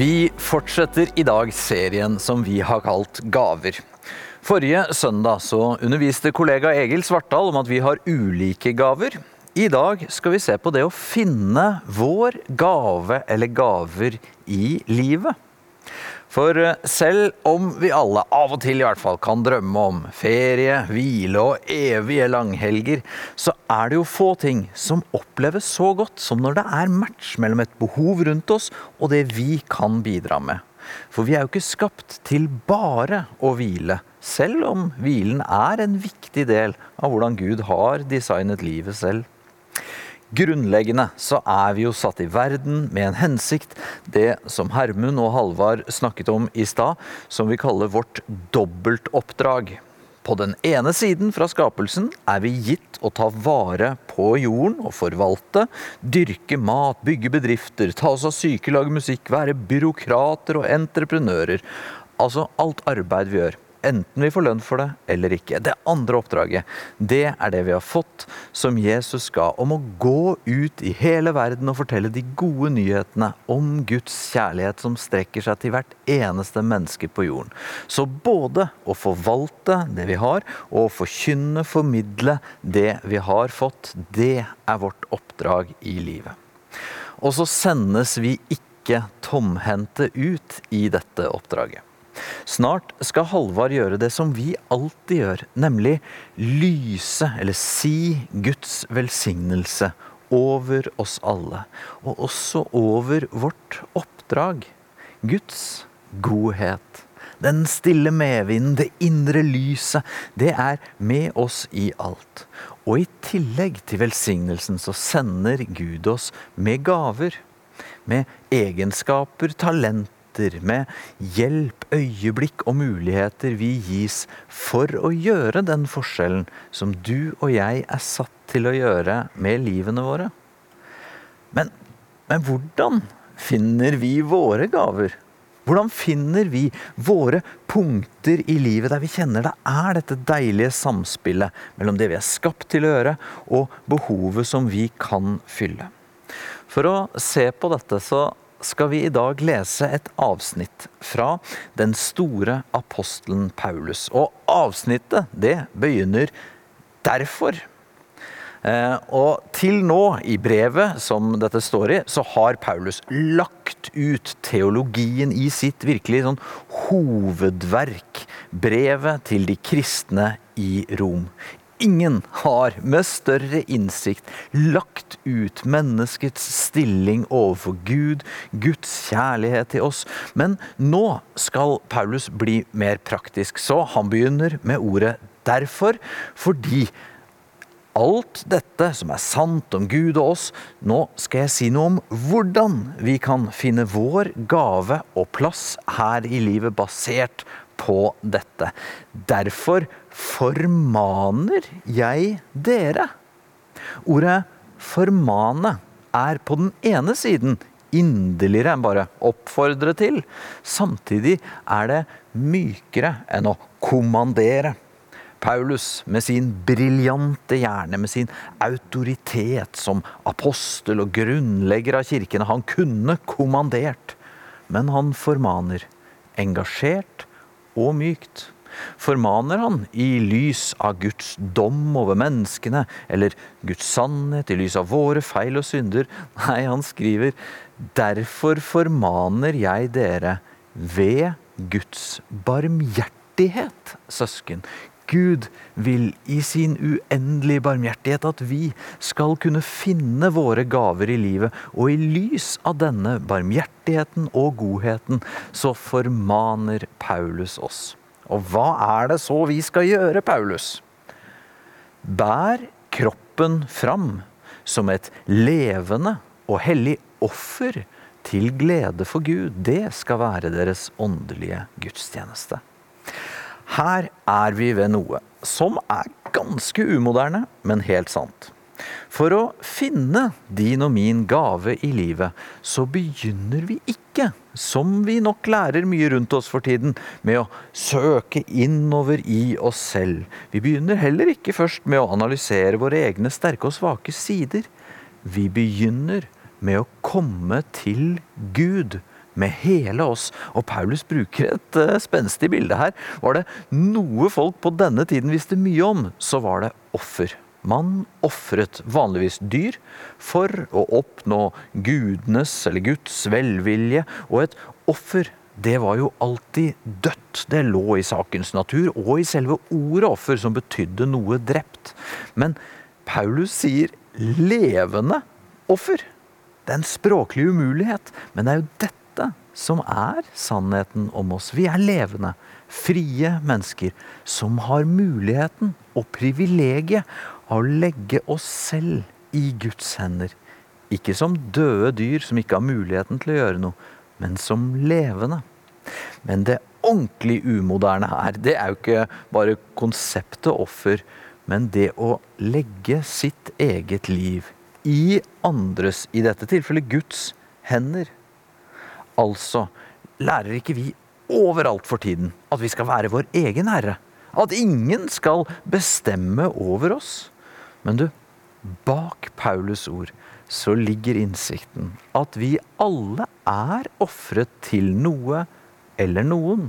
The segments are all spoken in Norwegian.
Vi fortsetter i dag serien som vi har kalt Gaver. Forrige søndag så underviste kollega Egil Svartdal om at vi har ulike gaver. I dag skal vi se på det å finne vår gave eller gaver i livet. For eh, selv om vi alle av og til i hvert fall kan drømme om ferie, hvile og evige langhelger, så er det jo få ting som oppleves så godt som når det er match mellom et behov rundt oss og det vi kan bidra med. For vi er jo ikke skapt til bare å hvile, selv om hvilen er en viktig del av hvordan Gud har designet livet selv. Grunnleggende så er vi jo satt i verden med en hensikt, det som Hermund og Halvard snakket om i stad, som vi kaller vårt dobbeltoppdrag. På den ene siden fra skapelsen er vi gitt å ta vare på jorden og forvalte, dyrke mat, bygge bedrifter, ta oss av syke, lage musikk, være byråkrater og entreprenører. Altså alt arbeid vi gjør enten vi får lønn for det eller ikke. Det andre oppdraget, det er det vi har fått som Jesus ga, om å gå ut i hele verden og fortelle de gode nyhetene om Guds kjærlighet som strekker seg til hvert eneste menneske på jorden. Så både å forvalte det vi har, og å forkynne, formidle det vi har fått, det er vårt oppdrag i livet. Og så sendes vi ikke tomhendte ut i dette oppdraget. Snart skal Halvard gjøre det som vi alltid gjør, nemlig lyse, eller si Guds velsignelse over oss alle. Og også over vårt oppdrag. Guds godhet. Den stille medvinden, det indre lyset, det er med oss i alt. Og i tillegg til velsignelsen så sender Gud oss med gaver. Med egenskaper, talenter møter, med hjelp, øyeblikk og muligheter vi gis for å gjøre den forskjellen som du og jeg er satt til å gjøre med livene våre. Men, men hvordan finner vi våre gaver? Hvordan finner vi våre punkter i livet der vi kjenner det er dette deilige samspillet mellom det vi er skapt til å gjøre, og behovet som vi kan fylle? For å se på dette så skal vi i dag lese et avsnitt fra den store apostelen Paulus. Og avsnittet, det begynner derfor. Eh, og til nå, i brevet som dette står i, så har Paulus lagt ut teologien i sitt virkelig sånn hovedverk. Brevet til de kristne i Rom. Ingen har med større innsikt lagt ut menneskets stilling overfor Gud, Guds kjærlighet til oss. Men nå skal Paulus bli mer praktisk, så han begynner med ordet 'derfor', fordi alt dette som er sant om Gud og oss, nå skal jeg si noe om hvordan vi kan finne vår gave og plass her i livet basert på dette. Derfor formaner jeg dere. Ordet 'formane' er på den ene siden inderligere enn bare oppfordre til. Samtidig er det mykere enn å kommandere. Paulus med sin briljante hjerne, med sin autoritet som apostel og grunnlegger av kirkene, han kunne kommandert. Men han formaner, engasjert og mykt formaner han i lys av Guds dom over menneskene, eller Guds sannhet i lys av våre feil og synder. Nei, han skriver derfor formaner jeg dere ved Guds barmhjertighet, søsken. Gud vil i sin uendelige barmhjertighet at vi skal kunne finne våre gaver i livet, og i lys av denne barmhjertigheten og godheten så formaner Paulus oss. Og hva er det så vi skal gjøre, Paulus? Bær kroppen fram som et levende og hellig offer til glede for Gud. Det skal være deres åndelige gudstjeneste. Her er vi ved noe som er ganske umoderne, men helt sant. For å finne din og min gave i livet, så begynner vi ikke, som vi nok lærer mye rundt oss for tiden, med å søke innover i oss selv. Vi begynner heller ikke først med å analysere våre egne sterke og svake sider. Vi begynner med å komme til Gud med hele oss. Og Paulus bruker et uh, spenstig bilde her. Var det noe folk på denne tiden visste mye om, så var det offer. Man ofret vanligvis dyr for å oppnå gudenes eller Guds velvilje, og et offer det var jo alltid dødt. Det lå i sakens natur og i selve ordet offer, som betydde noe drept. Men Paulus sier levende offer. Det er en språklig umulighet, men det er jo dette som er sannheten om oss. Vi er levende, frie mennesker som har muligheten og privilegiet av å legge oss selv i Guds hender. Ikke som døde dyr som ikke har muligheten til å gjøre noe, men som levende. Men det ordentlig umoderne her, det er jo ikke bare konseptet offer, men det å legge sitt eget liv i andres, i dette tilfellet Guds, hender. Altså lærer ikke vi overalt for tiden at vi skal være vår egen herre. At ingen skal bestemme over oss. Men du, bak Paulus ord så ligger innsikten at vi alle er ofret til noe eller noen.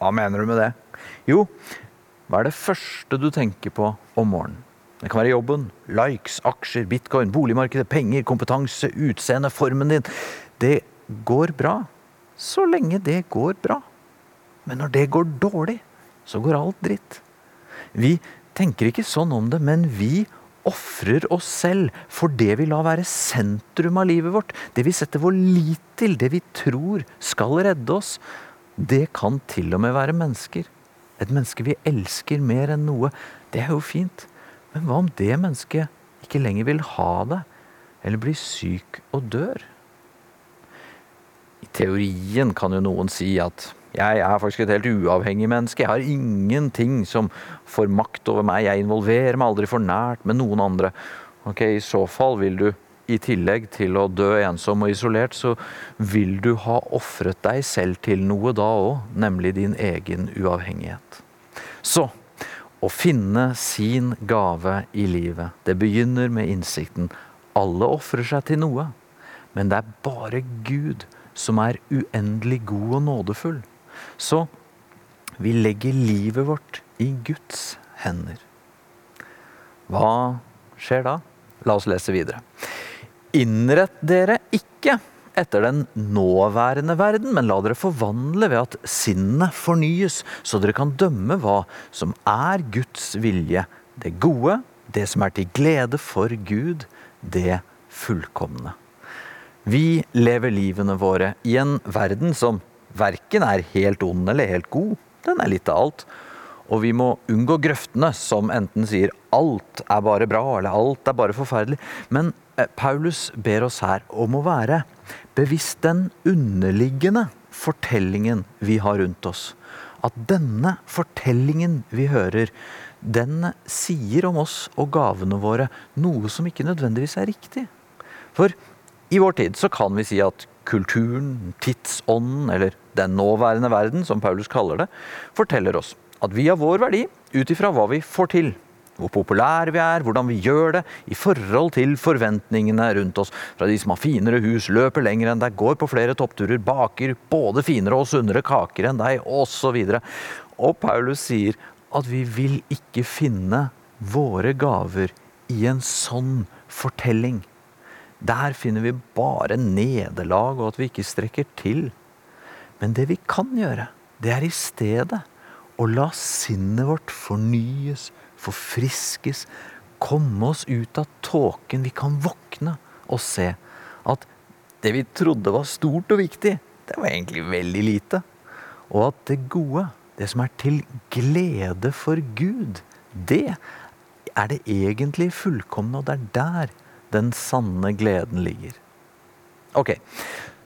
Hva mener du med det? Jo, hva er det første du tenker på om morgenen? Det kan være jobben, likes, aksjer, bitcoin, boligmarkedet, penger, kompetanse, utseende, formen din. Det går bra så lenge det går bra. Men når det går dårlig, så går alt dritt. Vi tenker ikke sånn om det, men vi ofrer oss selv for det vi lar være sentrum av livet vårt. Det vi setter vår lit til, det vi tror skal redde oss. Det kan til og med være mennesker. Et menneske vi elsker mer enn noe. Det er jo fint. Men hva om det mennesket ikke lenger vil ha det, eller blir syk og dør? I teorien kan jo noen si at jeg er faktisk et helt uavhengig menneske. Jeg har ingenting som får makt over meg. Jeg involverer meg aldri for nært med noen andre. Ok, I så fall vil du, i tillegg til å dø ensom og isolert, så vil du ha ofret deg selv til noe da òg, nemlig din egen uavhengighet. Så å finne sin gave i livet. Det begynner med innsikten. Alle ofrer seg til noe, men det er bare Gud som er uendelig god og nådefull. Så vi legger livet vårt i Guds hender. Hva skjer da? La oss lese videre. Innrett dere ikke etter den nåværende verden, men la dere forvandle ved at sinnet fornyes, så dere kan dømme hva som er Guds vilje, det gode, det som er til glede for Gud, det fullkomne. Vi lever livene våre i en verden som verken er helt ond eller helt god. Den er litt av alt. Og vi må unngå grøftene som enten sier alt er bare bra, eller alt er bare forferdelig. Men eh, Paulus ber oss her om å være bevisst den underliggende fortellingen vi har rundt oss. At denne fortellingen vi hører, den sier om oss og gavene våre noe som ikke nødvendigvis er riktig. For i vår tid så kan vi si at kulturen, tidsånden, eller den nåværende verden, som Paulus kaller det, forteller oss at vi har vår verdi ut ifra hva vi får til hvor populære vi er, hvordan vi gjør det i forhold til forventningene rundt oss. Fra de som har finere hus, løper lenger enn deg, går på flere toppturer, baker både finere og sunnere kaker enn deg, osv. Og, og Paulus sier at vi vil ikke finne våre gaver i en sånn fortelling. Der finner vi bare nederlag og at vi ikke strekker til. Men det vi kan gjøre, det er i stedet å la sinnet vårt fornyes, forfriskes, komme oss ut av tåken. Vi kan våkne og se at det vi trodde var stort og viktig, det var egentlig veldig lite. Og at det gode, det som er til glede for Gud, det er det egentlig fullkomne, og det er der den sanne gleden ligger. Ok,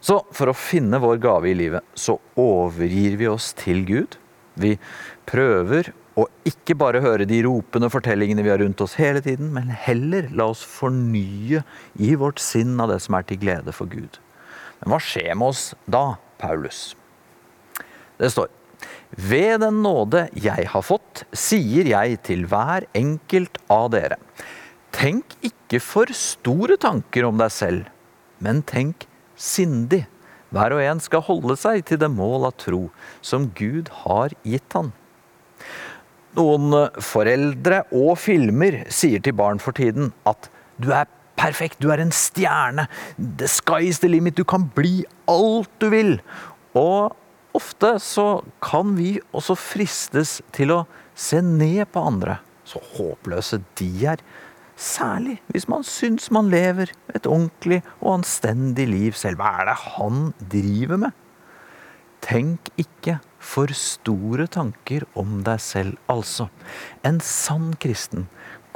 så for å finne vår gave i livet, så overgir vi oss til Gud. Vi prøver å ikke bare høre de ropende fortellingene vi har rundt oss hele tiden, men heller la oss fornye i vårt sinn av det som er til glede for Gud. Men hva skjer med oss da, Paulus? Det står ved den nåde jeg har fått, sier jeg til hver enkelt av dere. Tenk ikke for store tanker om deg selv, men tenk sindig Hver og en skal holde seg til det mål av tro som Gud har gitt han. Noen foreldre og filmer sier til barn for tiden at du er perfekt, du er en stjerne, the sky's the limit, du kan bli alt du vil. Og ofte så kan vi også fristes til å se ned på andre, så håpløse de er. Særlig hvis man syns man lever et ordentlig og anstendig liv selv. Hva er det han driver med? Tenk ikke for store tanker om deg selv, altså. En sann kristen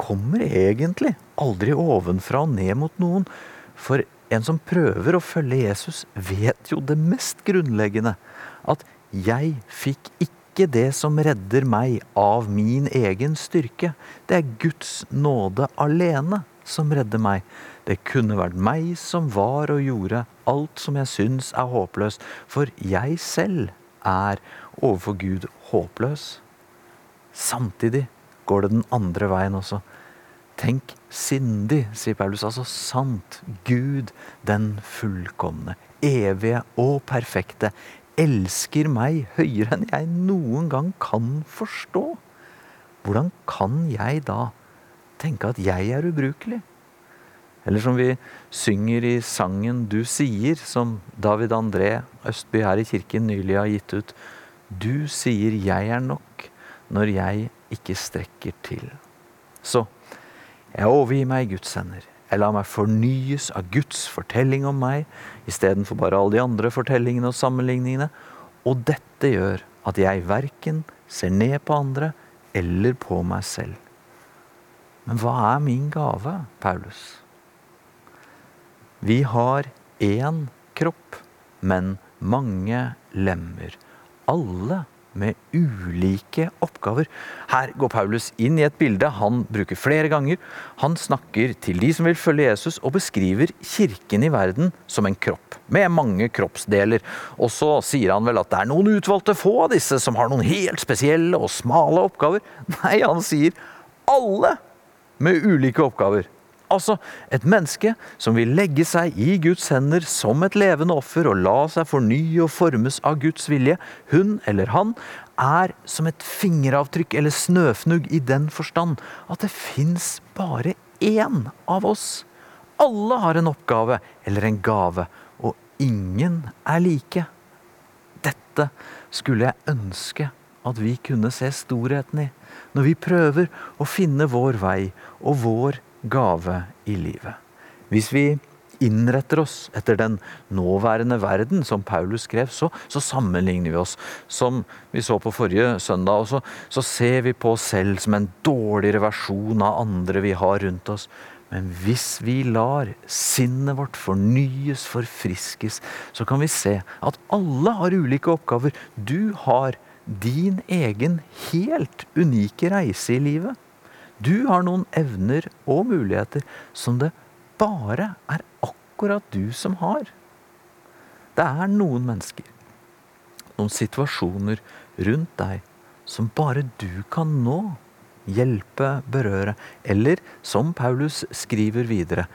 kommer egentlig aldri ovenfra og ned mot noen. For en som prøver å følge Jesus, vet jo det mest grunnleggende. At jeg fikk ikke ikke det som redder meg av min egen styrke. Det er Guds nåde alene som redder meg. Det kunne vært meg som var og gjorde alt som jeg syns er håpløst, for jeg selv er overfor Gud håpløs. Samtidig går det den andre veien også. Tenk sindig, sier Paulus. Altså sant. Gud den fullkomne, evige og perfekte elsker meg høyere enn jeg noen gang kan forstå, hvordan kan jeg da tenke at jeg er ubrukelig? Eller som vi synger i sangen Du sier, som David André Østby her i kirken nylig har gitt ut. Du sier jeg er nok når jeg ikke strekker til. Så jeg overgir meg i Guds hender. Jeg lar meg fornyes av Guds fortelling om meg istedenfor bare alle de andre fortellingene og sammenligningene. Og dette gjør at jeg verken ser ned på andre eller på meg selv. Men hva er min gave, Paulus? Vi har én kropp, men mange lemmer. Alle med ulike oppgaver. Her går Paulus inn i et bilde han bruker flere ganger. Han snakker til de som vil følge Jesus, og beskriver kirken i verden som en kropp, med mange kroppsdeler. Og så sier han vel at det er noen utvalgte få av disse som har noen helt spesielle og smale oppgaver. Nei, han sier alle med ulike oppgaver. Altså et menneske som vil legge seg i Guds hender som et levende offer og la seg fornye og formes av Guds vilje. Hun eller han er som et fingeravtrykk eller snøfnugg i den forstand at det fins bare én av oss. Alle har en oppgave eller en gave, og ingen er like. Dette skulle jeg ønske at vi kunne se storheten i, når vi prøver å finne vår vei og vår gave i livet. Hvis vi innretter oss etter den nåværende verden, som Paulus skrev, så, så sammenligner vi oss. Som vi så på forrige søndag, og så, så ser vi på oss selv som en dårligere versjon av andre vi har rundt oss. Men hvis vi lar sinnet vårt fornyes, forfriskes, så kan vi se at alle har ulike oppgaver. Du har din egen helt unike reise i livet. Du har noen evner og muligheter som det bare er akkurat du som har. Det er noen mennesker, noen situasjoner rundt deg som bare du kan nå, hjelpe, berøre. Eller som Paulus skriver videre,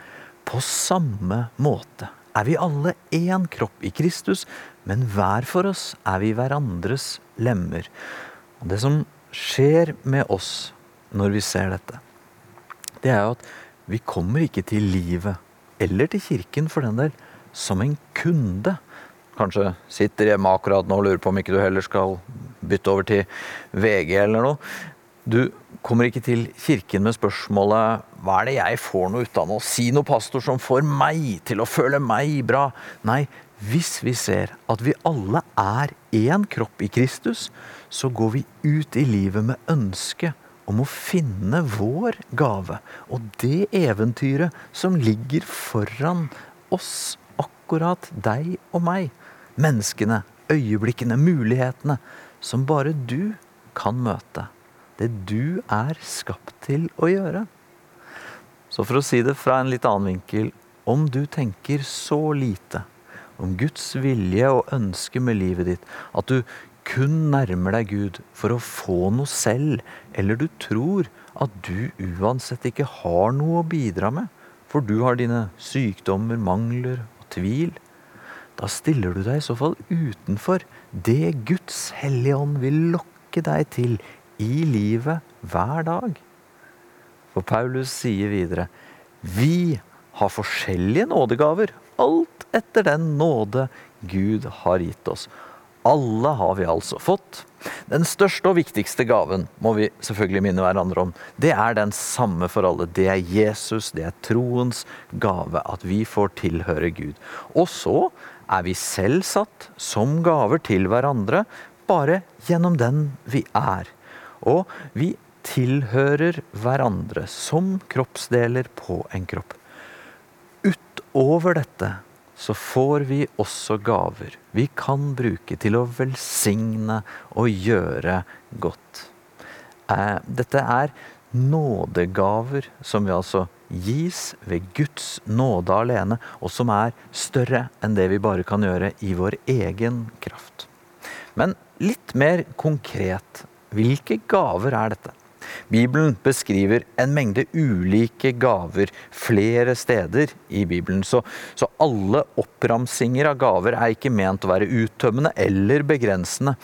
på samme måte er vi alle én kropp i Kristus, men hver for oss er vi hverandres lemmer. Og det som skjer med oss når vi ser dette, det er jo at vi kommer ikke til livet, eller til kirken for den del, som en kunde. Kanskje sitter hjemme akkurat nå og lurer på om ikke du heller skal bytte over til VG eller noe. Du kommer ikke til kirken med spørsmålet 'Hva er det jeg får noe ut av nå?' Si noe, pastor, som får meg til å føle meg bra. Nei, hvis vi ser at vi alle er én kropp i Kristus, så går vi ut i livet med ønske om å finne vår gave og det eventyret som ligger foran oss, akkurat deg og meg. Menneskene, øyeblikkene, mulighetene som bare du kan møte. Det du er skapt til å gjøre. Så for å si det fra en litt annen vinkel om du tenker så lite om Guds vilje og ønske med livet ditt at du kun nærmer deg Gud for å få noe selv, eller du tror at du uansett ikke har noe å bidra med, for du har dine sykdommer, mangler og tvil, da stiller du deg i så fall utenfor det Guds hellige ånd vil lokke deg til i livet hver dag. For Paulus sier videre vi har forskjellige nådegaver, alt etter den nåde Gud har gitt oss. Alle har vi altså fått. Den største og viktigste gaven må vi selvfølgelig minne hverandre om. Det er den samme for alle. Det er Jesus, det er troens gave. At vi får tilhøre Gud. Og så er vi selv satt som gaver til hverandre, bare gjennom den vi er. Og vi tilhører hverandre som kroppsdeler på en kropp. Utover dette så får vi også gaver vi kan bruke til å velsigne og gjøre godt. Eh, dette er nådegaver som vi altså gis ved Guds nåde alene, og som er større enn det vi bare kan gjøre i vår egen kraft. Men litt mer konkret, hvilke gaver er dette? Bibelen beskriver en mengde ulike gaver flere steder i Bibelen. Så, så, alle oppramsinger av gaver er ikke ment å være uttømmende eller begrensende.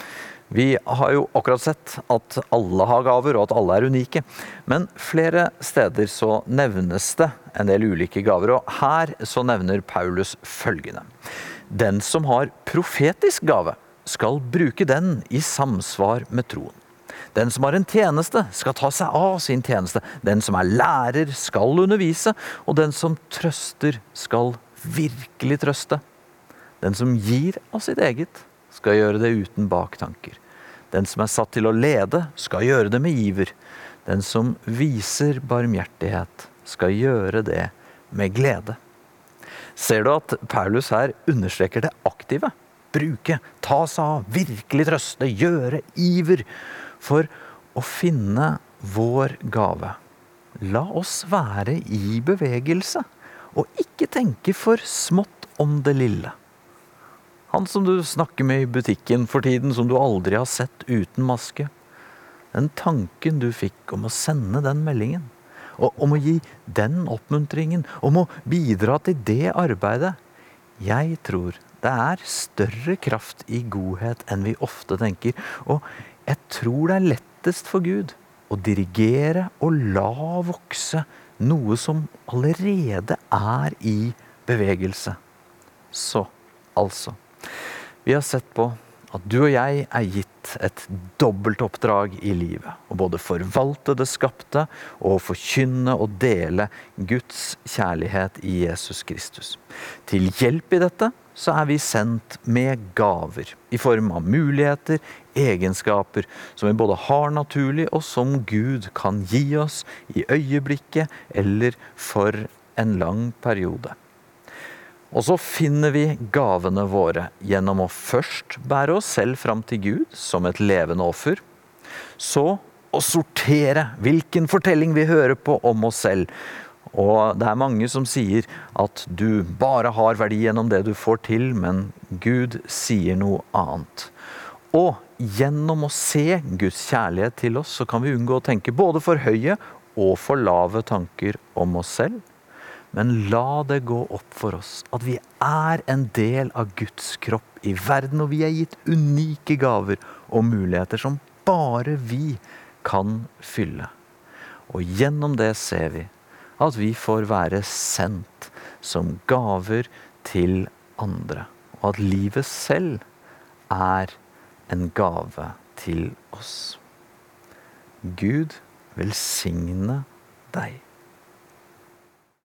Vi har jo akkurat sett at alle har gaver, og at alle er unike. Men flere steder så nevnes det en del ulike gaver, og her så nevner Paulus følgende. Den som har profetisk gave, skal bruke den i samsvar med troen. Den som har en tjeneste, skal ta seg av sin tjeneste. Den som er lærer, skal undervise. Og den som trøster, skal virkelig trøste. Den som gir av sitt eget, skal gjøre det uten baktanker. Den som er satt til å lede, skal gjøre det med iver. Den som viser barmhjertighet, skal gjøre det med glede. Ser du at Paulus her understreker det aktive? Bruke, ta seg av, virkelig trøste, gjøre, iver for å finne vår gave. La oss være i bevegelse, og ikke tenke for smått om det lille. Han som du snakker med i butikken for tiden, som du aldri har sett uten maske. Den tanken du fikk om å sende den meldingen, og om å gi den oppmuntringen, om å bidra til det arbeidet. Jeg tror det er større kraft i godhet enn vi ofte tenker. Og jeg tror det er lettest for Gud å dirigere og la vokse noe som allerede er i bevegelse. Så, altså. Vi har sett på at du og jeg er gitt et dobbeltoppdrag i livet. Å både forvalte det skapte og forkynne og dele Guds kjærlighet i Jesus Kristus. Til hjelp i dette så er vi sendt med gaver i form av muligheter, egenskaper som vi både har naturlig, og som Gud kan gi oss i øyeblikket eller for en lang periode. Og så finner vi gavene våre gjennom å først bære oss selv fram til Gud som et levende offer. Så å sortere hvilken fortelling vi hører på om oss selv, og det er mange som sier at du bare har verdi gjennom det du får til, men Gud sier noe annet. Og gjennom å se Guds kjærlighet til oss, så kan vi unngå å tenke både for høye og for lave tanker om oss selv. Men la det gå opp for oss at vi er en del av Guds kropp i verden, og vi er gitt unike gaver og muligheter som bare vi kan fylle. Og gjennom det ser vi at vi får være sendt som gaver til andre. Og at livet selv er en gave til oss. Gud velsigne deg.